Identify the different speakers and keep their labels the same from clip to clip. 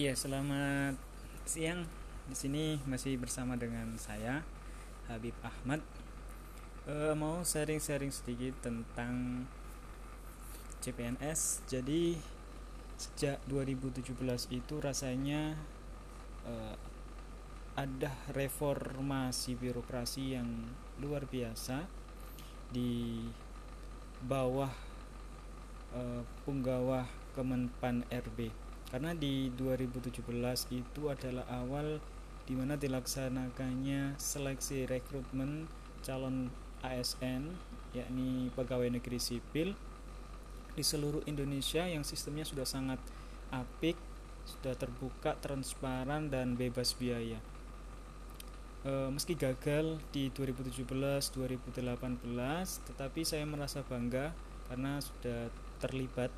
Speaker 1: Iya, selamat siang. Di sini masih bersama dengan saya Habib Ahmad. E, mau sharing-sharing sedikit tentang CPNS. Jadi sejak 2017 itu rasanya e, ada reformasi birokrasi yang luar biasa di bawah e, punggawah Kemenpan RB karena di 2017 itu adalah awal di mana dilaksanakannya seleksi rekrutmen calon ASN yakni pegawai negeri sipil di seluruh Indonesia yang sistemnya sudah sangat apik, sudah terbuka, transparan dan bebas biaya. E, meski gagal di 2017, 2018, tetapi saya merasa bangga karena sudah terlibat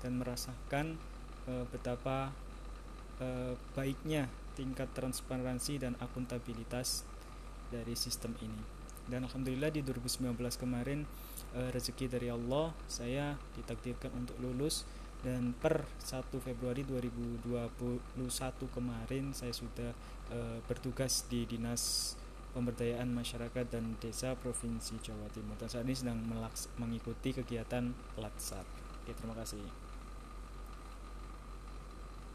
Speaker 1: dan merasakan Eh, betapa uh, baiknya tingkat transparansi dan akuntabilitas dari sistem ini. Dan alhamdulillah di 2019 kemarin uh, rezeki dari Allah saya ditakdirkan untuk lulus dan per 1 Februari 2021 kemarin saya sudah uh, bertugas di Dinas Pemberdayaan Masyarakat dan Desa Provinsi Jawa Timur dan saat ini sedang mengikuti kegiatan Latsar. Oke, terima kasih.